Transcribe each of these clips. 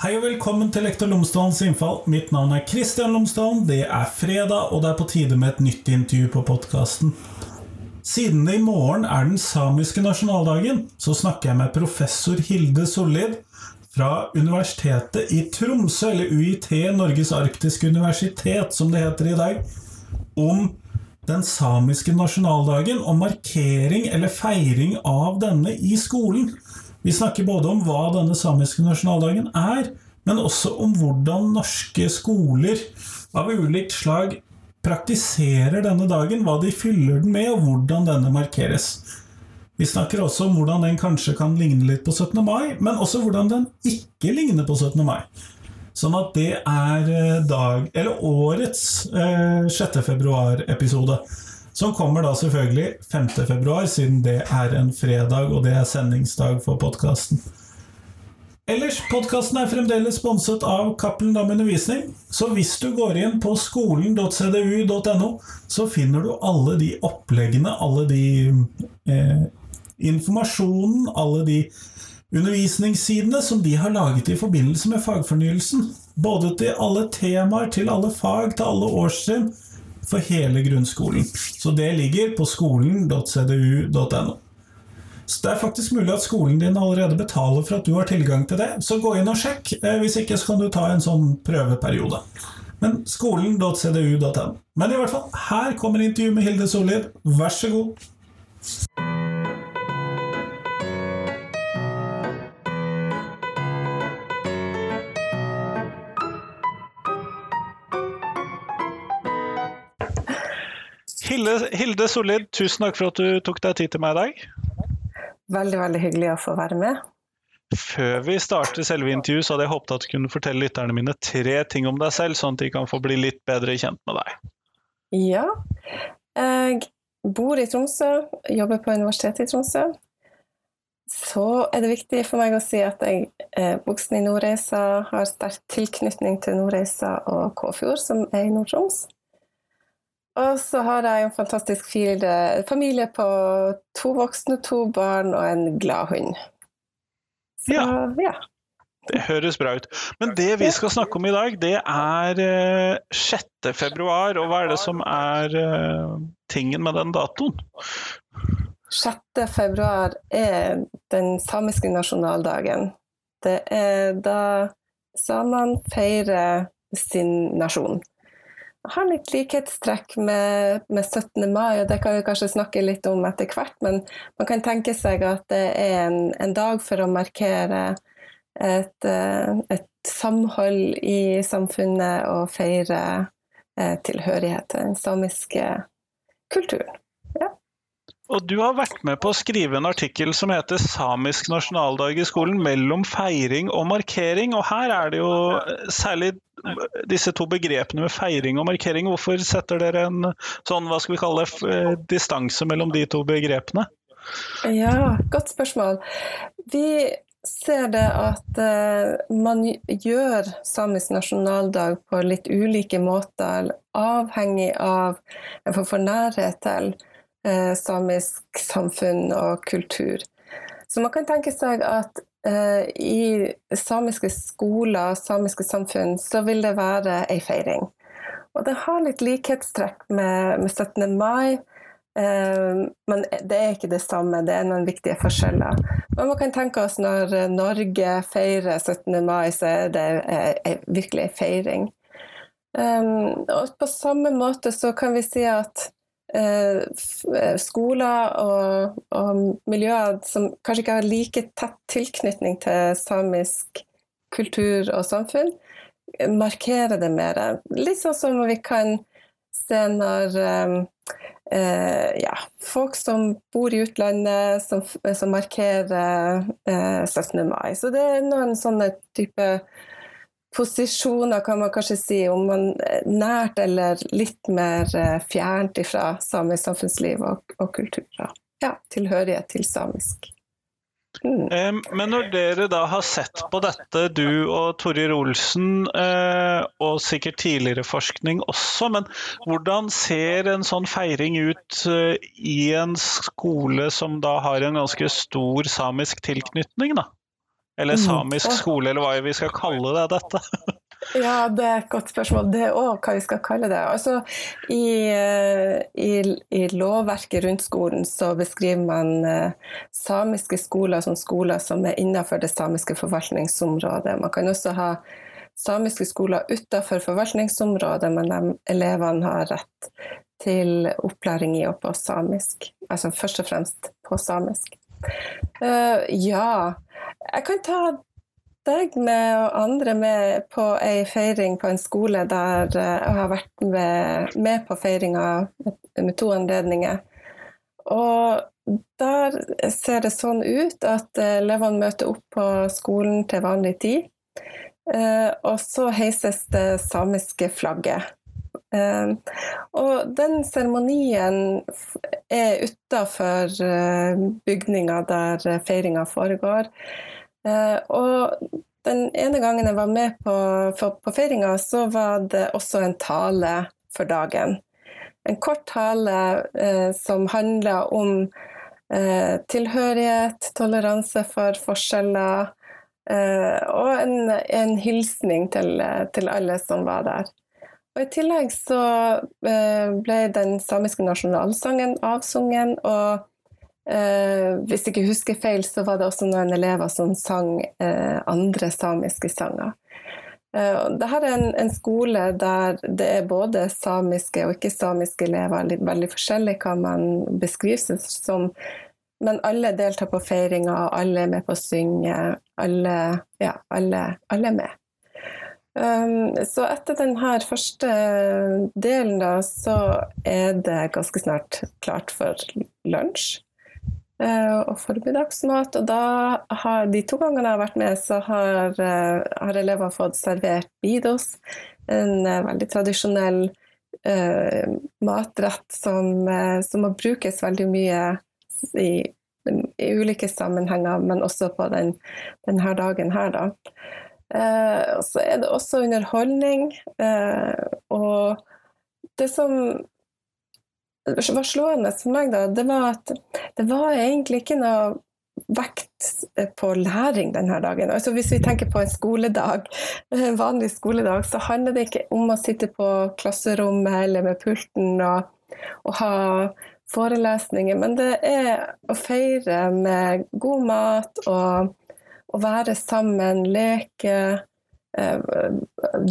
Hei og velkommen til Lektor Lomsdalens innfall. Mitt navn er Kristian Lomsdalen. Det er fredag, og det er på tide med et nytt intervju på podkasten. Siden det i morgen er den samiske nasjonaldagen, så snakker jeg med professor Hilde Sollid fra Universitetet i Tromsø, eller UiT, Norges arktiske universitet, som det heter i dag, om den samiske nasjonaldagen og markering eller feiring av denne i skolen. Vi snakker både om hva denne samiske nasjonaldagen er, men også om hvordan norske skoler av ulikt slag praktiserer denne dagen, hva de fyller den med, og hvordan denne markeres. Vi snakker også om hvordan den kanskje kan ligne litt på 17. mai, men også hvordan den ikke ligner på 17. mai. Sånn at det er eh, dag, årets eh, 6. februar-episode. Som kommer da selvfølgelig 5. februar, siden det er en fredag, og det er sendingsdag for podkasten. Ellers, podkasten er fremdeles sponset av Cappelen Dam Undervisning, så hvis du går inn på skolen.cdu.no, så finner du alle de oppleggene, alle de eh, informasjonen, alle de undervisningssidene som de har laget i forbindelse med fagfornyelsen. Både til alle temaer, til alle fag, til alle årstrinn for hele grunnskolen. Så det ligger på skolen.cdu.no. Så Det er faktisk mulig at skolen din allerede betaler for at du har tilgang til det, så gå inn og sjekk. Eh, hvis ikke så kan du ta en sånn prøveperiode. Men skolen.cdu.no. Men i hvert fall, her kommer intervjuet med Hilde Sollid. Vær så god. Hilde, Hilde Solid, tusen takk for at du tok deg tid til meg i dag. Veldig, veldig hyggelig å få være med. Før vi starter selve intervjuet, så hadde jeg håpet at du kunne fortelle lytterne mine tre ting om deg selv, sånn at de kan få bli litt bedre kjent med deg. Ja. Jeg bor i Tromsø, jobber på Universitetet i Tromsø. Så er det viktig for meg å si at jeg er voksen i Nordreisa, har sterk tilknytning til Nordreisa og Kåfjord, som er i Nord-Troms. Og så har jeg en fantastisk familie på to voksne, to barn og en glad hund. Så, ja. ja. Det høres bra ut. Men det vi skal snakke om i dag, det er 6. Eh, februar. Og hva er det som er eh, tingen med den datoen? 6. februar er den samiske nasjonaldagen. Det er da samene feirer sin nasjon har litt likhetstrekk med, med, 17. mai, og det kan vi kanskje snakke litt om etter hvert. Men man kan tenke seg at det er en, en dag for å markere et, eh, et, samhold i samfunnet og feire eh, tilhørighet til den samiske kulturen. Og du har vært med på å skrive en artikkel som heter 'Samisk nasjonaldag i skolen mellom feiring og markering'. Og her er det jo særlig disse to begrepene med feiring og markering. Hvorfor setter dere en sånn, hva skal vi kalle det, eh, distanse mellom de to begrepene? Ja, godt spørsmål. Vi ser det at uh, man gjør samisk nasjonaldag på litt ulike måter, avhengig av en form for nærhet til eh, samisk samfunn og kultur. Så man kan tenke seg at eh, i samiske skoler, samiske samfunn, så vil det være ei feiring. Og det har litt likhetstrekk med, med 17. mai. Eh, men det er ikke det samme, det er noen viktige forskjeller. Men man kan tenke oss når Norge feirer 17. mai, så er det eh, virkelig en feiring. Og på samme måte så kan vi si at Eh, eh, skoler og, og, miljøer som kanskje ikke har like tett tilknytning til samisk kultur og samfunn, markerer det mer. Litt sånn som vi kan se når eh, ja, folk som bor i utlandet, som, som markerer eh, 17. mai. Så det er noen sånne type posisjoner, kan man kanskje si, om man nært eller litt mer eh, fjernt fra samisk samfunnsliv og, og kultur. Ja, tilhørighet til samisk. Mm. Men når dere da har sett på dette, du og Torir Olsen, eh, og sikkert tidligere forskning også, men hvordan ser en sånn feiring ut eh, i en skole som da har en ganske stor samisk tilknytning, da? Eller samisk skole, eller hva vi skal kalle det dette. Ja, det er et godt spørsmål. Det er òg hva vi skal kalle det. Altså, i, eh, i, i, lovverket rundt skolen så beskriver man uh, samiske skoler som skoler som er innenfor det samiske forvaltningsområdet. Man kan også ha samiske skoler utenfor forvaltningsområdet, men elevene har rett til opplæring i og på samisk. Altså først og fremst på samisk. Uh, ja, jeg kan ta deg med og andre med på ei feiring på en skole der eh, jeg har vært med, med på feiringa med to anledninger. Og der ser det sånn ut at elevene møter opp på skolen til vanlig tid. Eh, og så heises det samiske flagget. Uh, og den seremonien er utafor uh, bygninga der feiringa foregår. Uh, og den ene gangen jeg var med på, på feiringa, så var det også en tale for dagen. En kort tale som handla om tilhørighet, toleranse for forskjeller, og en, en hilsning til, til alle som var der. Og I tillegg så eh, ble den samiske nasjonalsangen avsungen, og eh, hvis jeg ikke husker feil, så var det også noen elever som sang eh, andre samiske sanger. Eh, Dette er en, en, skole der det er både samiske og ikke-samiske elever, litt, veldig forskjellig hva man beskriver seg som, men alle deltar på feiringa, alle er med på å synge, alle, ja, alle, alle er med. Um, så etter denne første delen, da, så er det ganske snart klart for lunsj uh, og formiddagsmat. Og da har de to gangene jeg har vært med, så har, uh, har elever fått servert bidos. En uh, veldig tradisjonell matrett som, som, må brukes veldig mye i, i, ulike sammenhenger, men også på den, denne dagen her, da. Eh, og så er det også underholdning. Eh, og det som var slående for meg, da, det var at det var egentlig ikke noe vekt på læring denne dagen. Altså Hvis vi tenker på en skoledag, en vanlig skoledag, så handler det ikke om å sitte på klasserommet eller med pulten og, og ha forelesninger, men det er å feire med god mat og å være sammen, leke, eh,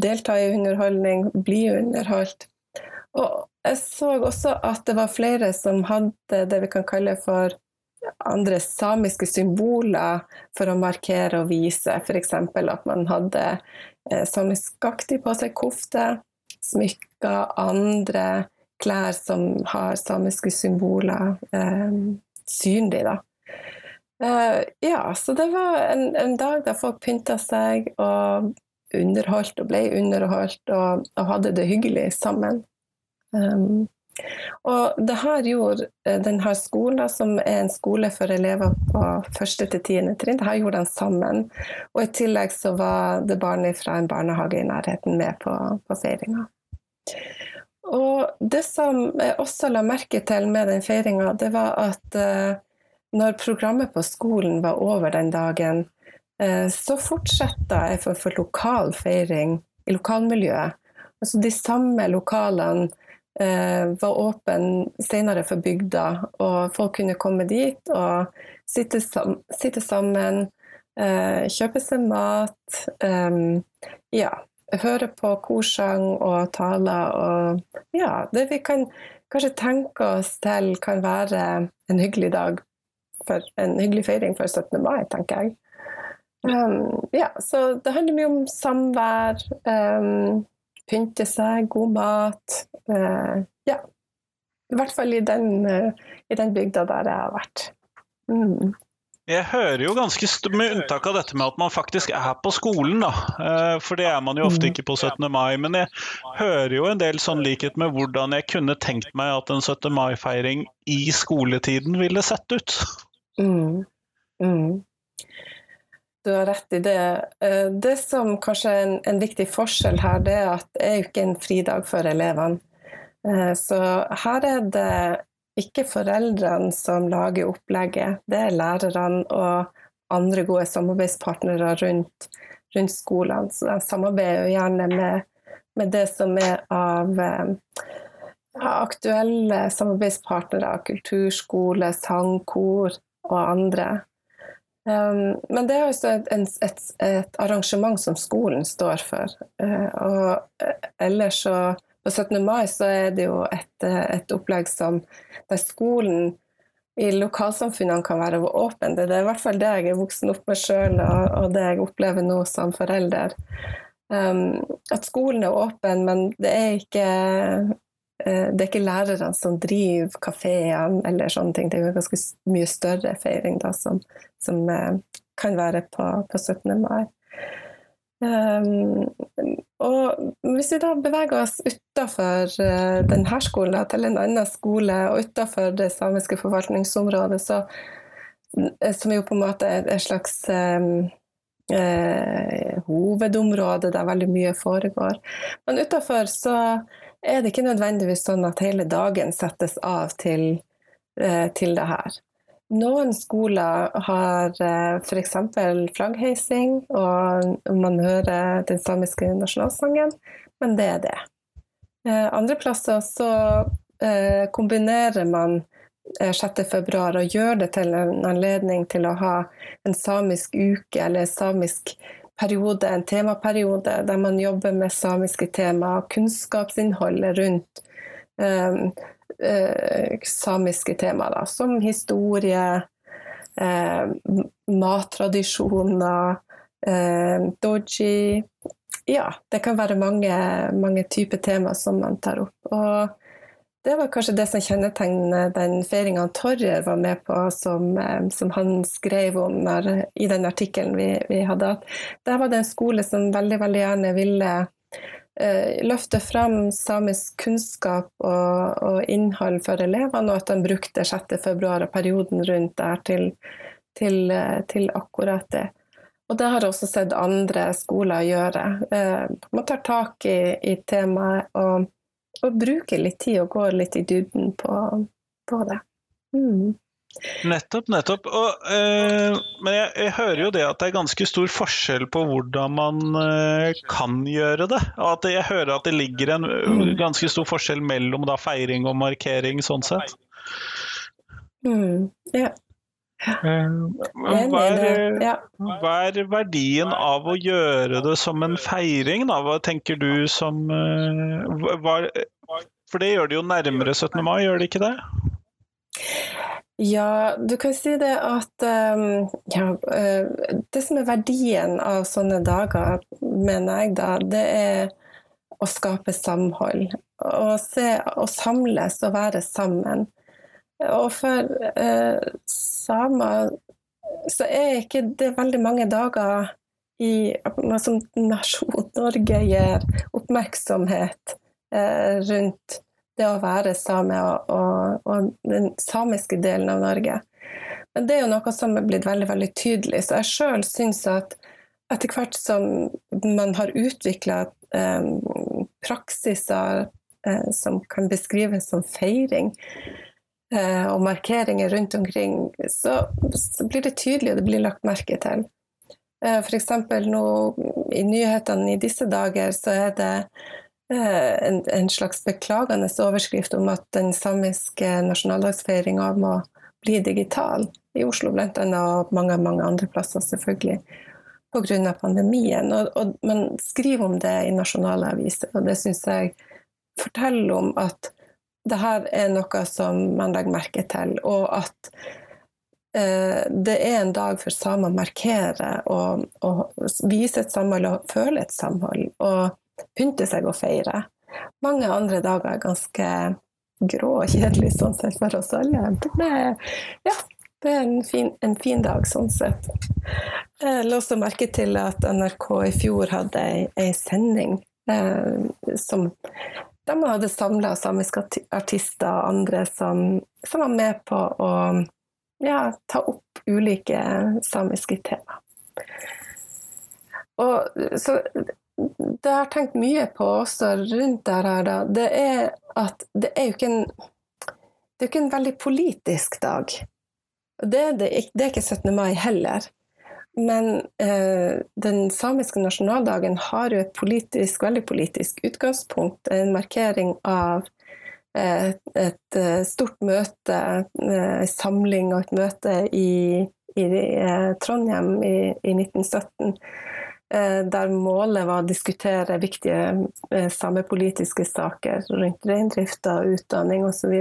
delta i underholdning, bli underholdt. Og jeg så også at det var flere som hadde det vi kan kalle for andre samiske symboler for å markere og vise. F.eks. at man hadde eh, samiskaktig på seg kofte, smykker, andre klær som har samiske symboler eh, synlig. da. Uh, ja, så det var en, en, dag da folk pynta seg og underholdt og ble underholdt og, og hadde det hyggelig sammen. Um, og det her gjorde uh, denne skolen, som er en skole for elever på første til tiende trinn, det her gjorde de sammen. Og i tillegg så var det barn fra en barnehage i nærheten med på, på feiringa. Og det som jeg også la merke til med den feiringa, det var at uh, når programmet på skolen var over den dagen, eh, så fortsatte jeg for, for lokal feiring i lokalmiljøet. Altså de samme lokalene eh, var åpne senere for bygda, og folk kunne komme dit og sitte, sam sitte sammen, eh, kjøpe seg mat. Ja, høre på korsang og taler og Ja, det vi kan kanskje tenke oss til kan være en hyggelig dag for en hyggelig feiring for 17. mai, tenker jeg. Um, ja, så det handler mye om samvær, um, pynte seg, god mat. Uh, ja. I hvert fall i den, uh, i den, bygda der jeg har vært. Mm. Jeg hører jo ganske, med unntak av dette med at man faktisk er på skolen, da. Uh, for det er man jo ofte mm. ikke på 17. mai. Men jeg hører jo en del sånn likhet med hvordan jeg kunne tenkt meg at en 17. mai-feiring i skoletiden ville sett ut. Mm. Mm. Du har rett i det. Eh, det som kanskje er en, en, viktig forskjell her, det er at det er jo ikke en fridag for elevene. Eh, så her er det ikke foreldrene som lager opplegget, det er lærerne. Og andre gode samarbeidspartnere rundt, rundt skolene. Så de samarbeider jo gjerne med, med det som er av ja, aktuelle samarbeidspartnere, kulturskole, sangkor og andre. Um, men det er også et, et, et, arrangement som skolen står for. Uh, og ellers så på 17. mai så er det jo et, et opplegg som der skolen i lokalsamfunnene kan være åpen. Det er i hvert fall det jeg er voksen opp med sjøl, og, og, det jeg opplever nå som forelder. Um, at skolen er åpen, men det er ikke det er ikke lærerne som driver kafeene eller sånne ting. Det er jo ganske mye større feiring da, som, som uh, kan være på, på 17. mai. Um, og hvis vi da beveger oss utafor uh, denne skolen til en annen skole, og utafor det samiske forvaltningsområdet, så, eh, som jo på en måte er et slags um, uh, hovedområde der veldig mye foregår. Men utafor så er det ikke nødvendigvis sånn at hele dagen settes av til, uh, til det her. Noen skoler har eh, f.eks. flaggheising, og man hører den samiske nasjonalsangen, men det er det. Eh, andre plasser så eh, kombinerer man 6.2 og gjør det til en anledning til å ha en samisk uke eller samisk periode, en temaperiode, der man jobber med samiske tema, kunnskapsinnholdet rundt eh, samiske temaer, da, som historie, eh, mattradisjoner, eh, doji Ja, det kan være mange, mange typer tema som man tar opp. Og det var kanskje det som kjennetegner den feiringa Torjer var med på, som, eh, som han skrev om når, i den artikkelen vi, vi hadde. At der var det en skole som veldig, veldig gjerne ville Eh, løfte fram samisk kunnskap og, og, innhold for elevene, og at de brukte 6.2 og perioden rundt der til, til, eh, til, akkurat det. Og det har jeg også sett andre skoler gjøre. Man tar tak i, i temaet og, og, bruke litt tid og gå litt i duden på, på det. Mm. Nettopp, nettopp. Og, øh, men jeg, jeg, hører jo det at det er ganske stor forskjell på hvordan man øh, kan gjøre det. At jeg hører at det ligger en øh, ganske stor forskjell mellom da, feiring og markering, sånn sett. Mm, ja. Eh, hva, er, hva, er, verdien av å gjøre det som en feiring, da? Hva tenker du som eh, hva, For det gjør det jo nærmere 17. mai, gjør det ikke det? Ja, du kan si det at um, ja, uh, Det som er verdien av sånne dager, mener jeg da, det er å skape samhold. Å se å samles og være sammen. Og for eh, samer så er ikke det veldig mange dager i, som nasjon Norge gir oppmerksomhet eh, rundt det å være same og, og, og, den samiske delen av Norge. Men det er jo noe som er blitt veldig veldig tydelig. Så jeg sjøl syns at etter hvert som man har utvikla eh, praksiser eh, som kan beskrives som feiring, og markeringer rundt omkring, så, så, blir det tydelig, og det blir lagt merke til. Eh, F.eks. nå i nyhetene i disse dager så er det Eh, en, en, slags beklagende overskrift om at den samiske nasjonaldagsfeiringa må bli digital. I Oslo bl.a. og mange, mange andre plasser, selvfølgelig, pga. pandemien. Og, og, man skriver om det i nasjonale aviser, og det syns jeg forteller om at det her er noe som man legger merke til, og at eh, det er en dag for samer å markere og, og vise et samhold og føle et samhold. og pynte seg og feire. Mange andre dager er ganske grå og kjedelig sånn sett for oss alle. Det ja, det er en fin, en fin, dag sånn sett. Jeg la også merke til at NRK i fjor hadde ei, sending eh, som de hadde samla samiske artister og andre som, som, var med på å ja, ta opp ulike samiske tema. Og, så det jeg har tenkt mye på også rundt det her, da, det er at det er jo ikke en det er ikke en veldig politisk dag. Det er, det, det er ikke 17. mai heller. Men eh, den samiske nasjonaldagen har jo et politisk, veldig politisk utgangspunkt. En markering av eh, et eh, stort møte, en samling og et møte i, i Trondheim i, i 1917. Der målet var å diskutere viktige samepolitiske saker rundt reindrifta, utdanning osv.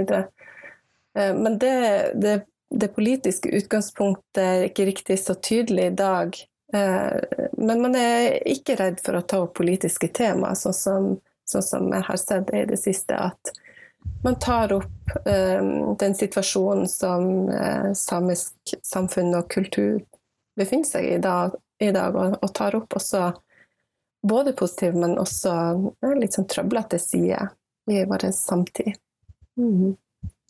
Men det, det det politiske utgangspunktet er ikke riktig så tydelig i dag. Eh, men man er ikke redd for å ta opp politiske tema, sånn som, sånn som jeg har sett i det siste. At man tar opp um, den situasjonen som uh, samisk samfunn og kultur befinner seg i, dag, i dag, og, tar opp også både positive, men også litt sånn trøblete sider i vår samtid. Mm.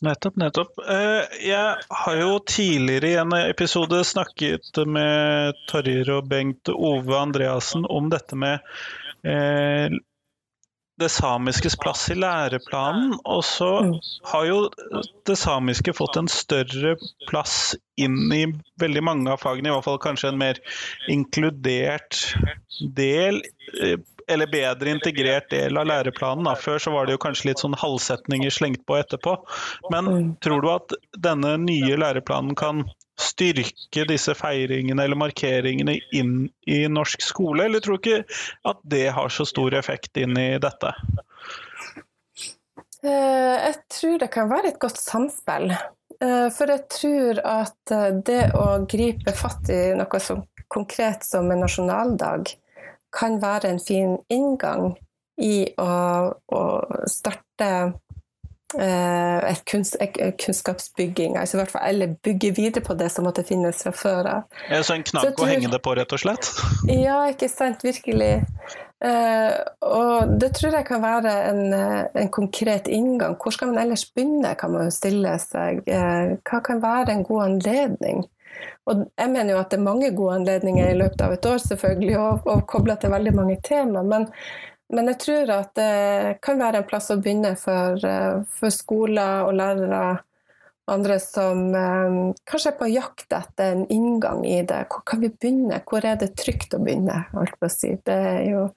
Nettopp, nettopp. Eh, jeg har jo tidligere i en episode snakket med Torjer og Bengt Ove Andreassen om dette med eh, det samiskes plass i læreplanen. Og så mm. har jo det samiske fått en større plass inn i veldig mange av fagene, i hvert fall kanskje en mer inkludert del eh, eller bedre integrert del av læreplanen. Da. Før så var det jo kanskje litt sånn halvsetninger slengt på etterpå. Men mm. tror du at denne nye læreplanen kan styrke disse feiringene eller markeringene inn i norsk skole, eller tror du ikke at det har så stor effekt inn i dette? Eh, jeg tror det kan være et godt samspill. Eh, for jeg tror at eh, det å gripe fatt i noe så konkret som en nasjonaldag, kan være en fin inngang i å, å starte eh, et, kunst, et, kunnskapsbygging, altså i hvert fall, eller bygge videre på det som måtte finnes fra før av. Ja, så en knagg å henge det på, rett og slett? Ja, ikke sant. Virkelig. Uh, og det tror jeg kan være en, en, konkret inngang. Hvor skal man ellers begynne, kan man jo stille seg. Uh, hva kan være en god anledning? Og jeg mener jo at det er mange gode anledninger i løpet av et år, selvfølgelig, og, og kobla til veldig mange tema. Men, men, jeg tror at det kan være en plass å begynne for, eh, for skoler og lærere og andre som eh, kanskje er på jakt etter en inngang i det. Hvor kan vi begynne? Hvor er det trygt å begynne? Alt å si. det, jo,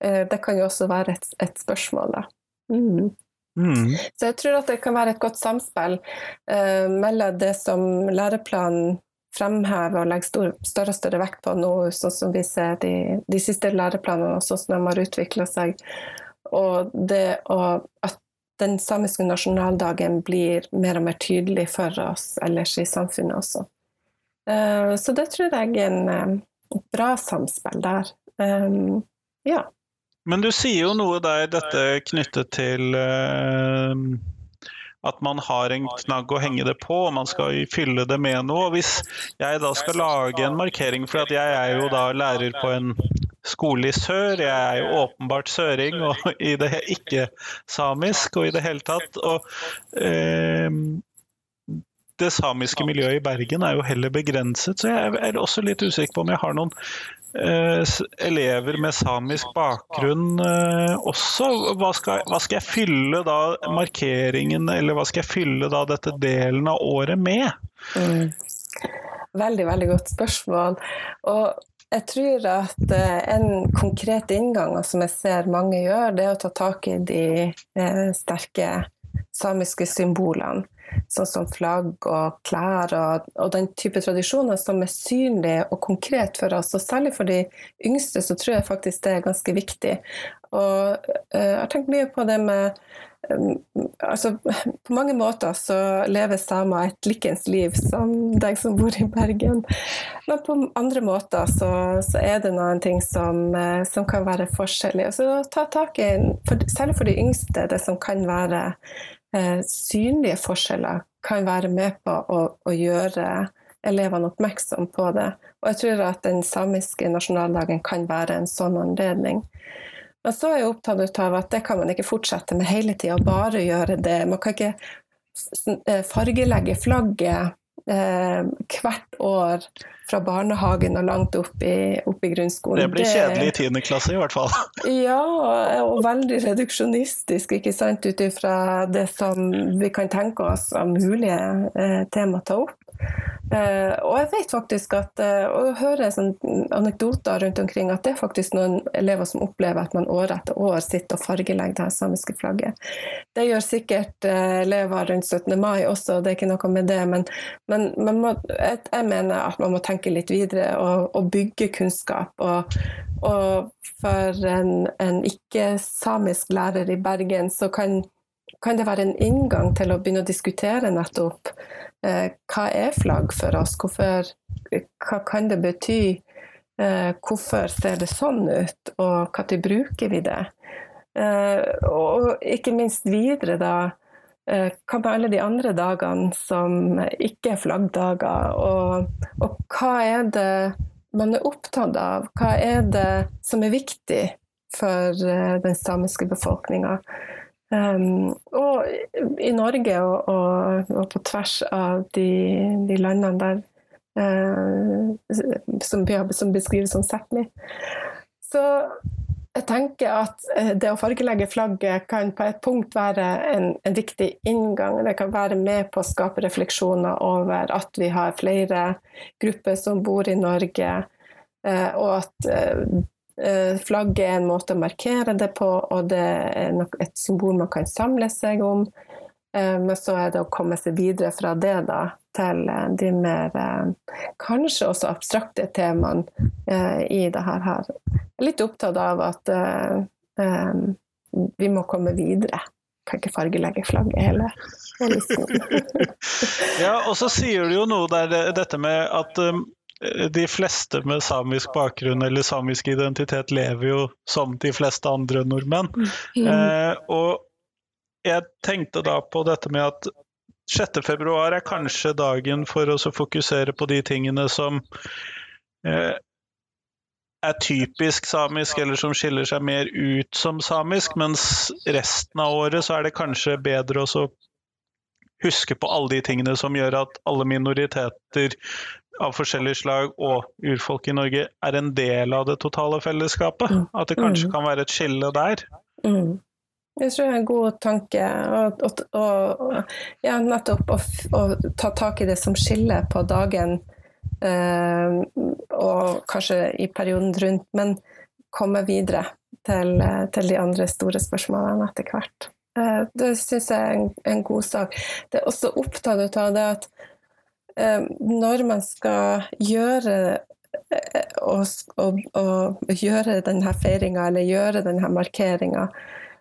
eh, det, kan jo også være et, et spørsmål. Da. Mm. Mm. Så jeg tror at det kan være et godt samspill eh, mellom det som læreplanen fremhever og legger stor, større og større vekt på nå, sånn som vi ser de, de siste læreplanene og sånn som de har utvikla seg. Og det å, at den samiske nasjonaldagen blir mer og mer tydelig for oss ellers i samfunnet også. Uh, så det tror jeg er en, et bra samspill der. Um, ja. Men du sier jo noe der, dette knyttet til at man har en knagg å henge det på, og man skal fylle det med noe. Og hvis jeg da skal lage en markering, for at jeg er jo da lærer på en skole i sør, jeg er jo åpenbart søring og i det ikke-samisk og i det hele tatt. og eh, det samiske miljøet i Bergen er jo heller begrenset, så jeg er også litt usikker på om jeg har noen elever med samisk bakgrunn eh, også. Hva skal, hva skal, jeg fylle da markeringen, eller hva skal jeg fylle da dette delen av året med? Mm. Veldig, veldig godt spørsmål. Og jeg tror at eh, en konkret inngang som jeg ser mange gjør, det er å ta tak i de sterke samiske symbolene sånn som flagg og klær og, og, den type tradisjoner som er synlige og konkret for oss. Og særlig for de yngste så tror jeg faktisk det er ganske viktig. Og uh, jeg har tenkt mye på det med um, altså, På mange måter så lever samer et likens liv som deg som bor i Bergen. Men på andre måter så, så er det noen ting som, uh, som kan være forskjellig. Så ta tak i, for, særlig for de yngste, det som kan være eh, synlige forskjeller kan være med på å, å, gjøre elevene oppmerksom på det. Og jeg tror at den samiske nasjonaldagen kan være en sånn anledning. Men så er jeg opptatt av at det kan man ikke fortsette med hele tida, bare gjøre det. Man kan ikke eh, fargelegge flagget eh, hvert år fra barnehagen og langt opp i, opp i grunnskolen. Det blir kjedelig i tiende klasse i hvert fall. ja, og veldig reduksjonistisk, ikke sant, ut ifra det som vi kan tenke oss av mulige eh, tema å ta opp. Uh, og jeg vet faktisk at, og hører sånn anekdoter rundt omkring at det er faktisk noen elever som opplever at man år etter år sitter og fargelegger det samiske flagget. Det gjør sikkert uh, elever rundt 17. mai også, det er ikke noe med det, men, men, må, jeg, mener at man må tenke litt videre og, og bygge kunnskap. Og, og for en, en ikke-samisk lærer i Bergen så kan kan det være en inngang til å begynne å diskutere nettopp eh, hva er flagg for oss, hvorfor, hva kan det bety, eh, hvorfor ser det sånn ut, og når bruker vi det? Eh, og ikke minst videre, da, eh, hva med alle de andre dagene som ikke er flaggdager, og, og hva er det man er opptatt av, hva er det som er viktig for eh, den samiske befolkninga? Um, og i Norge og, og, og, på tvers av de, de landene der uh, som, som, beskrives som Sápmi. Så jeg tenker at eh, det å fargelegge flagget kan på et punkt være en, en, viktig inngang. Det kan være med på å skape refleksjoner over at vi har flere grupper som bor i Norge, uh, og at Eh, flagget er en måte å markere det på, og det er et symbol man kan samle seg om. Eh, men så er det å komme seg videre fra det da, til eh, de mer kanskje også abstrakte temaene i det her. Jeg er litt opptatt av at vi må komme videre. Kan ikke fargelegge flagget hele, ja, og så sier du jo noe der, dette med at de fleste med samisk bakgrunn eller samisk identitet lever jo som de fleste andre nordmenn. Mm. Eh, og jeg tenkte da på dette med at 6.2 er kanskje dagen for å fokusere på de tingene som eh, er typisk samisk, eller som skiller seg mer ut som samisk, mens resten av året så er det kanskje bedre å huske på alle de tingene som gjør at alle minoriteter av forskjellige slag og urfolk i Norge er en del av det totale fellesskapet. Mm. At det kanskje mm. kan være et skille der. Mm. Jeg tror det er en god tanke. Og, ja, nettopp å, ta tak i det som skiller på dagen, eh, og kanskje i perioden rundt, men komme videre til, til de andre store spørsmålene etter hvert. Eh, det syns jeg er en, en, god sak. Det er også opptatt av det at når man skal gjøre og, og, og gjøre denne feiringa eller gjøre denne markeringa,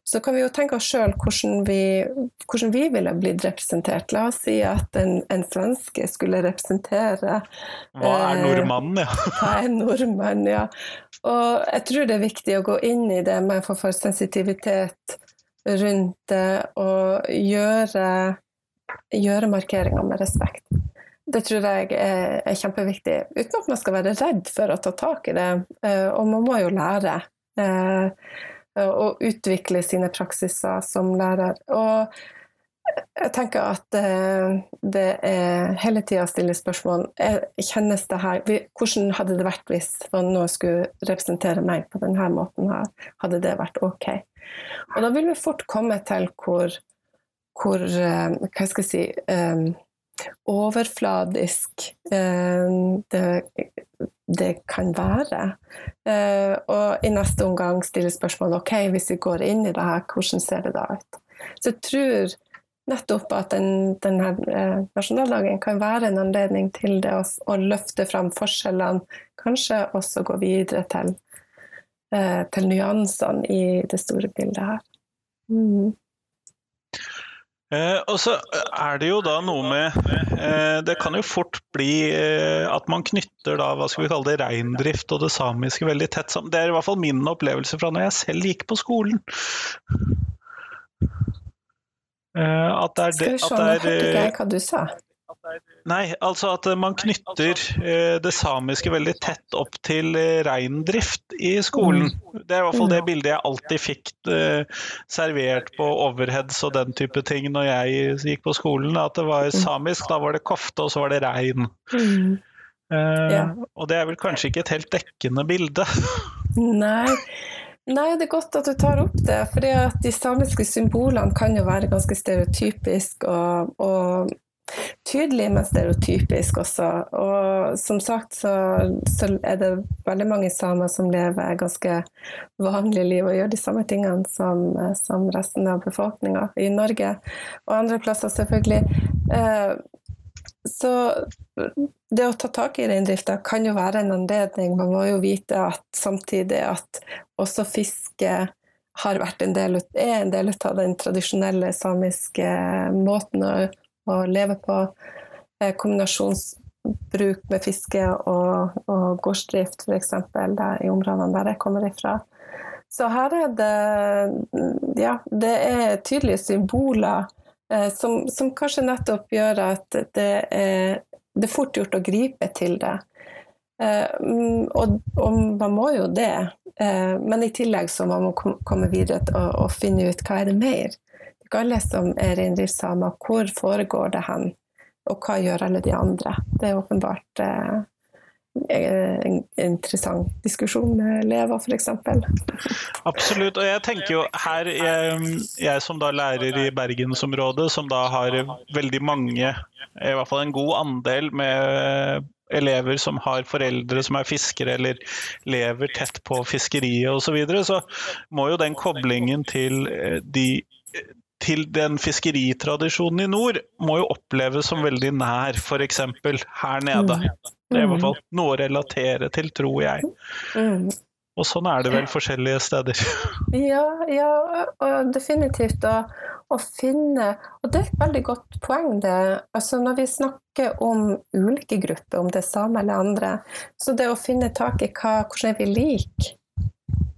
så kan vi jo tenke oss sjøl hvordan, hvordan, vi ville blitt representert. La oss si at en, en svenske skulle representere Hva er eh, nordmannen, ja? hva er nordmann, ja. Og jeg tror det er viktig å gå inn i det med for, for sensitivitet rundt det og gjøre, gjøre markeringa med respekt. Det tror jeg er, kjempeviktig, uten at man skal være redd for å ta tak i det. Eh, og man må jo lære og å utvikle sine praksiser som lærer. Og jeg tenker at eh, det er hele tida å stille spørsmål kjennes det her, Hvordan hadde det vært hvis noen skulle representere meg på denne måten? her? Hadde det vært ok? Og da vil vi fort komme til hvor, hvor Hva skal jeg si overfladisk eh, det, det, kan være. Eh, og i neste omgang stille spørsmål ok, hvis vi går inn i det her, hvordan ser det da ut? Så jeg tror nettopp at den, denne eh, nasjonaldagen kan være en anledning til det å, å løfte fram forskjellene, kanskje også gå videre til, til nyansene i det store bildet her. Mm. Eh, og så er det jo da noe med eh, Det kan jo fort bli eh, at man knytter da, hva skal vi kalle det, reindrift og det samiske veldig tett sammen. Det er i hvert fall min opplevelse fra når jeg selv gikk på skolen. Eh, at det er det, Skal vi se, nå hørte ikke jeg hva du sa. Nei, altså at man knytter eh, det samiske veldig tett opp til eh, reindrift i skolen. Mm. Det er i hvert fall det mm. bildet jeg alltid fikk eh, servert på overheads og den type ting når jeg gikk på skolen. At det var mm. samisk, da var det kofte, og så var det rein. Og det er vel kanskje ikke et helt dekkende bilde? Nei. Nei, det er godt at du tar opp det. For de samiske symbolene kan jo være ganske stereotypiske og, og tydelig, men stereotypisk også. Og som sagt så, så, er det veldig mange samer som lever ganske vanlige liv og gjør de samme tingene som, som resten av befolkninga i Norge, og andre plasser selvfølgelig. Eh, så det å ta tak i reindrifta kan jo være en anledning. Man må jo vite at samtidig at også fiske har vært en del, er en del av den tradisjonelle samiske måten å å leve på. Eh, kombinasjonsbruk med fiske og, og gårdsdrift, f.eks. i områdene der jeg kommer ifra. Så her er det Ja, det er tydelige symboler eh, som, som, kanskje nettopp gjør at det er, det er fort gjort å gripe til det. Eh, og, og, man må jo det. Eh, men i tillegg så må man komme videre og, og finne ut hva er det mer ikke alle som er reindriftssamer. Hvor foregår det hen, og hva gjør alle de andre? Det er åpenbart eh, en interessant diskusjon med Leva, f.eks. Absolutt. Og jeg tenker jo her, jeg, jeg, som da lærer i bergensområdet, som da har veldig mange, i hvert fall en god andel med elever som har foreldre som er fiskere eller lever tett på fiskeriet osv., så, så må jo den koblingen til eh, de til den fiskeritradisjonen i nord må jo oppleves som veldig nær, f.eks. her nede. Mm. Det er i hvert fall noe å relatere til, tror jeg. Mm. Og sånn er det vel forskjellige steder. Ja, ja og definitivt. å å finne Og det er et veldig godt poeng, det. Altså når vi snakker om ulike grupper, om det er samer eller andre, så det å finne tak i hva, hvordan vi liker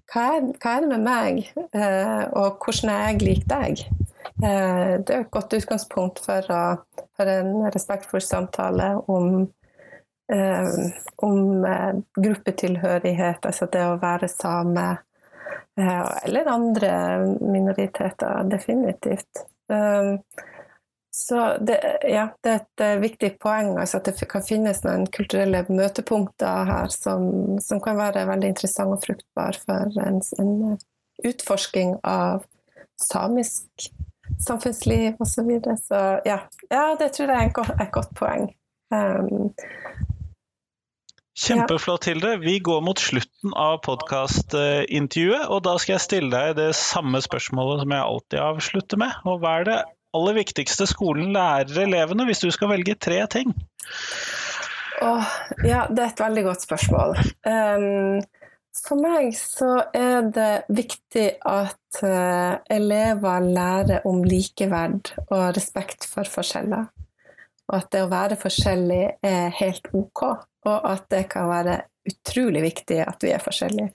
hva er, hva er, det med meg, eh, og hvordan er jeg lik deg? Eh, det er et godt utgangspunkt for, å, for en respektfull samtale om, eh, om gruppetilhørighet, altså det å være same, eller andre minoriteter, definitivt. Så det, ja, det, er et viktig poeng altså at det kan finnes noen kulturelle møtepunkter her som, som kan være veldig interessante og fruktbare for en, en utforsking av samisk samfunnsliv osv. Så, videre. så ja. ja, det tror jeg er et godt, et godt poeng. Um, Kjempeflott, Hilde. Vi går mot slutten av podkastintervjuet, og da skal jeg stille deg det samme spørsmålet som jeg alltid avslutter med. Og hva er det aller viktigste skolen lærer elevene, hvis du skal velge tre ting? Åh, ja, det er et veldig godt spørsmål. Um, for meg så er det viktig at uh, elever lærer om likeverd og respekt for forskjeller. Og at det å være forskjellig er helt ok, og at det kan være utrolig viktig at vi er forskjellige.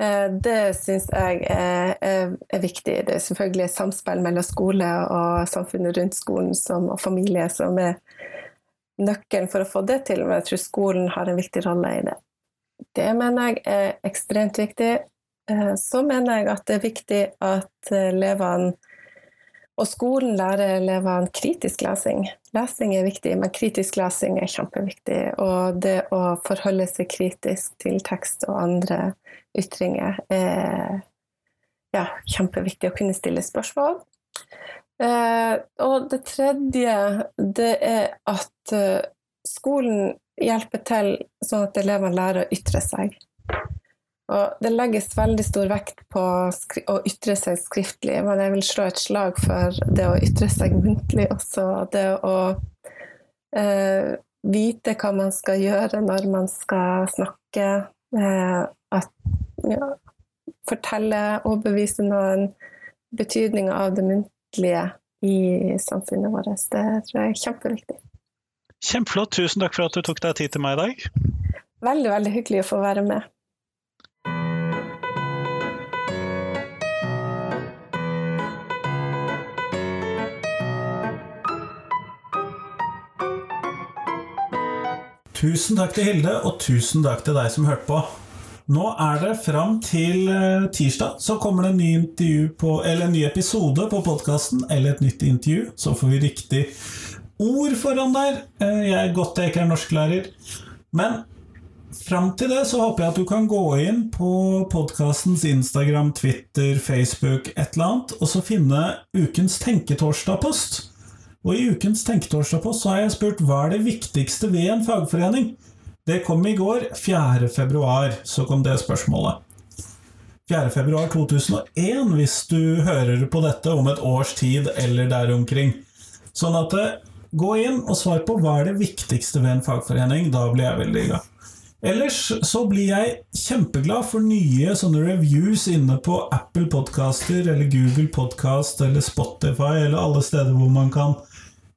Eh, det syns jeg er, er, er, viktig. Det er selvfølgelig samspill mellom skole og samfunnet rundt skolen som, og familie som er nøkkelen for å få det til, men jeg tror skolen har en viktig rolle i det. Det mener jeg er ekstremt viktig. Eh, så mener jeg at det er viktig at elevene og skolen lærer elevene kritisk lesing. Lesing er viktig, men kritisk lesing er kjempeviktig. Og det å forholde seg kritisk til tekst og andre ytringer er ja, kjempeviktig å kunne stille spørsmål. Eh, og det tredje, det er at eh, skolen hjelper til sånn at elevene lærer å ytre seg. Og det legges veldig stor vekt på å ytre seg skriftlig, men jeg vil slå et slag for det å ytre seg muntlig også. Det å eh, vite hva man skal gjøre når man skal snakke. Eh, at ja, fortelle, overbevise noen. Betydninga av det muntlige i samfunnet vårt. Det er kjempeviktig. Kjempeflott. Tusen takk for at du tok deg tid til meg i dag. Veldig, veldig hyggelig å få være med. Tusen takk til Hilde, og tusen takk til deg som hørte på. Nå er det fram til eh, tirsdag, så kommer det en ny, på, en ny episode på podkasten, eller et nytt intervju. Så får vi riktig ord foran der. Eh, jeg er godt jeg ikke er norsklærer. Men fram til det så håper jeg at du kan gå inn på podkastens Instagram, Twitter, Facebook, et eller annet, og så finne ukens Tenketorsdag-post. Og i ukens Tenketorsdag-post så har jeg spurt hva er det viktigste ved en fagforening? Det kom i går, 4. februar, så kom det spørsmålet. 4. februar 2001, hvis du hører på dette om et års tid eller der omkring. Sånn at eh, gå inn og svar på hva er det viktigste ved en fagforening. Da blir jeg veldig glad. Ellers så blir jeg kjempeglad for nye sånne reviews inne på Apple Podcaster eller Google Podcast eller Spotify eller alle steder hvor man kan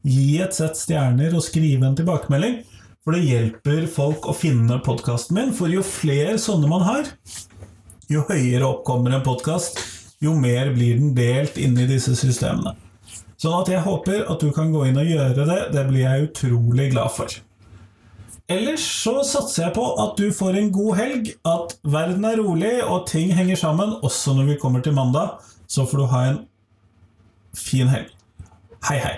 gi et sett stjerner og skrive en tilbakemelding. For det hjelper folk å finne podkasten min, for jo flere sånne man har, jo høyere opp kommer en podkast, jo mer blir den delt inni disse systemene. Sånn at jeg håper at du kan gå inn og gjøre det. Det blir jeg utrolig glad for. Ellers så satser jeg på at du får en god helg, at verden er rolig og ting henger sammen, også når vi kommer til mandag. Så får du ha en fin helg. Hei, hei.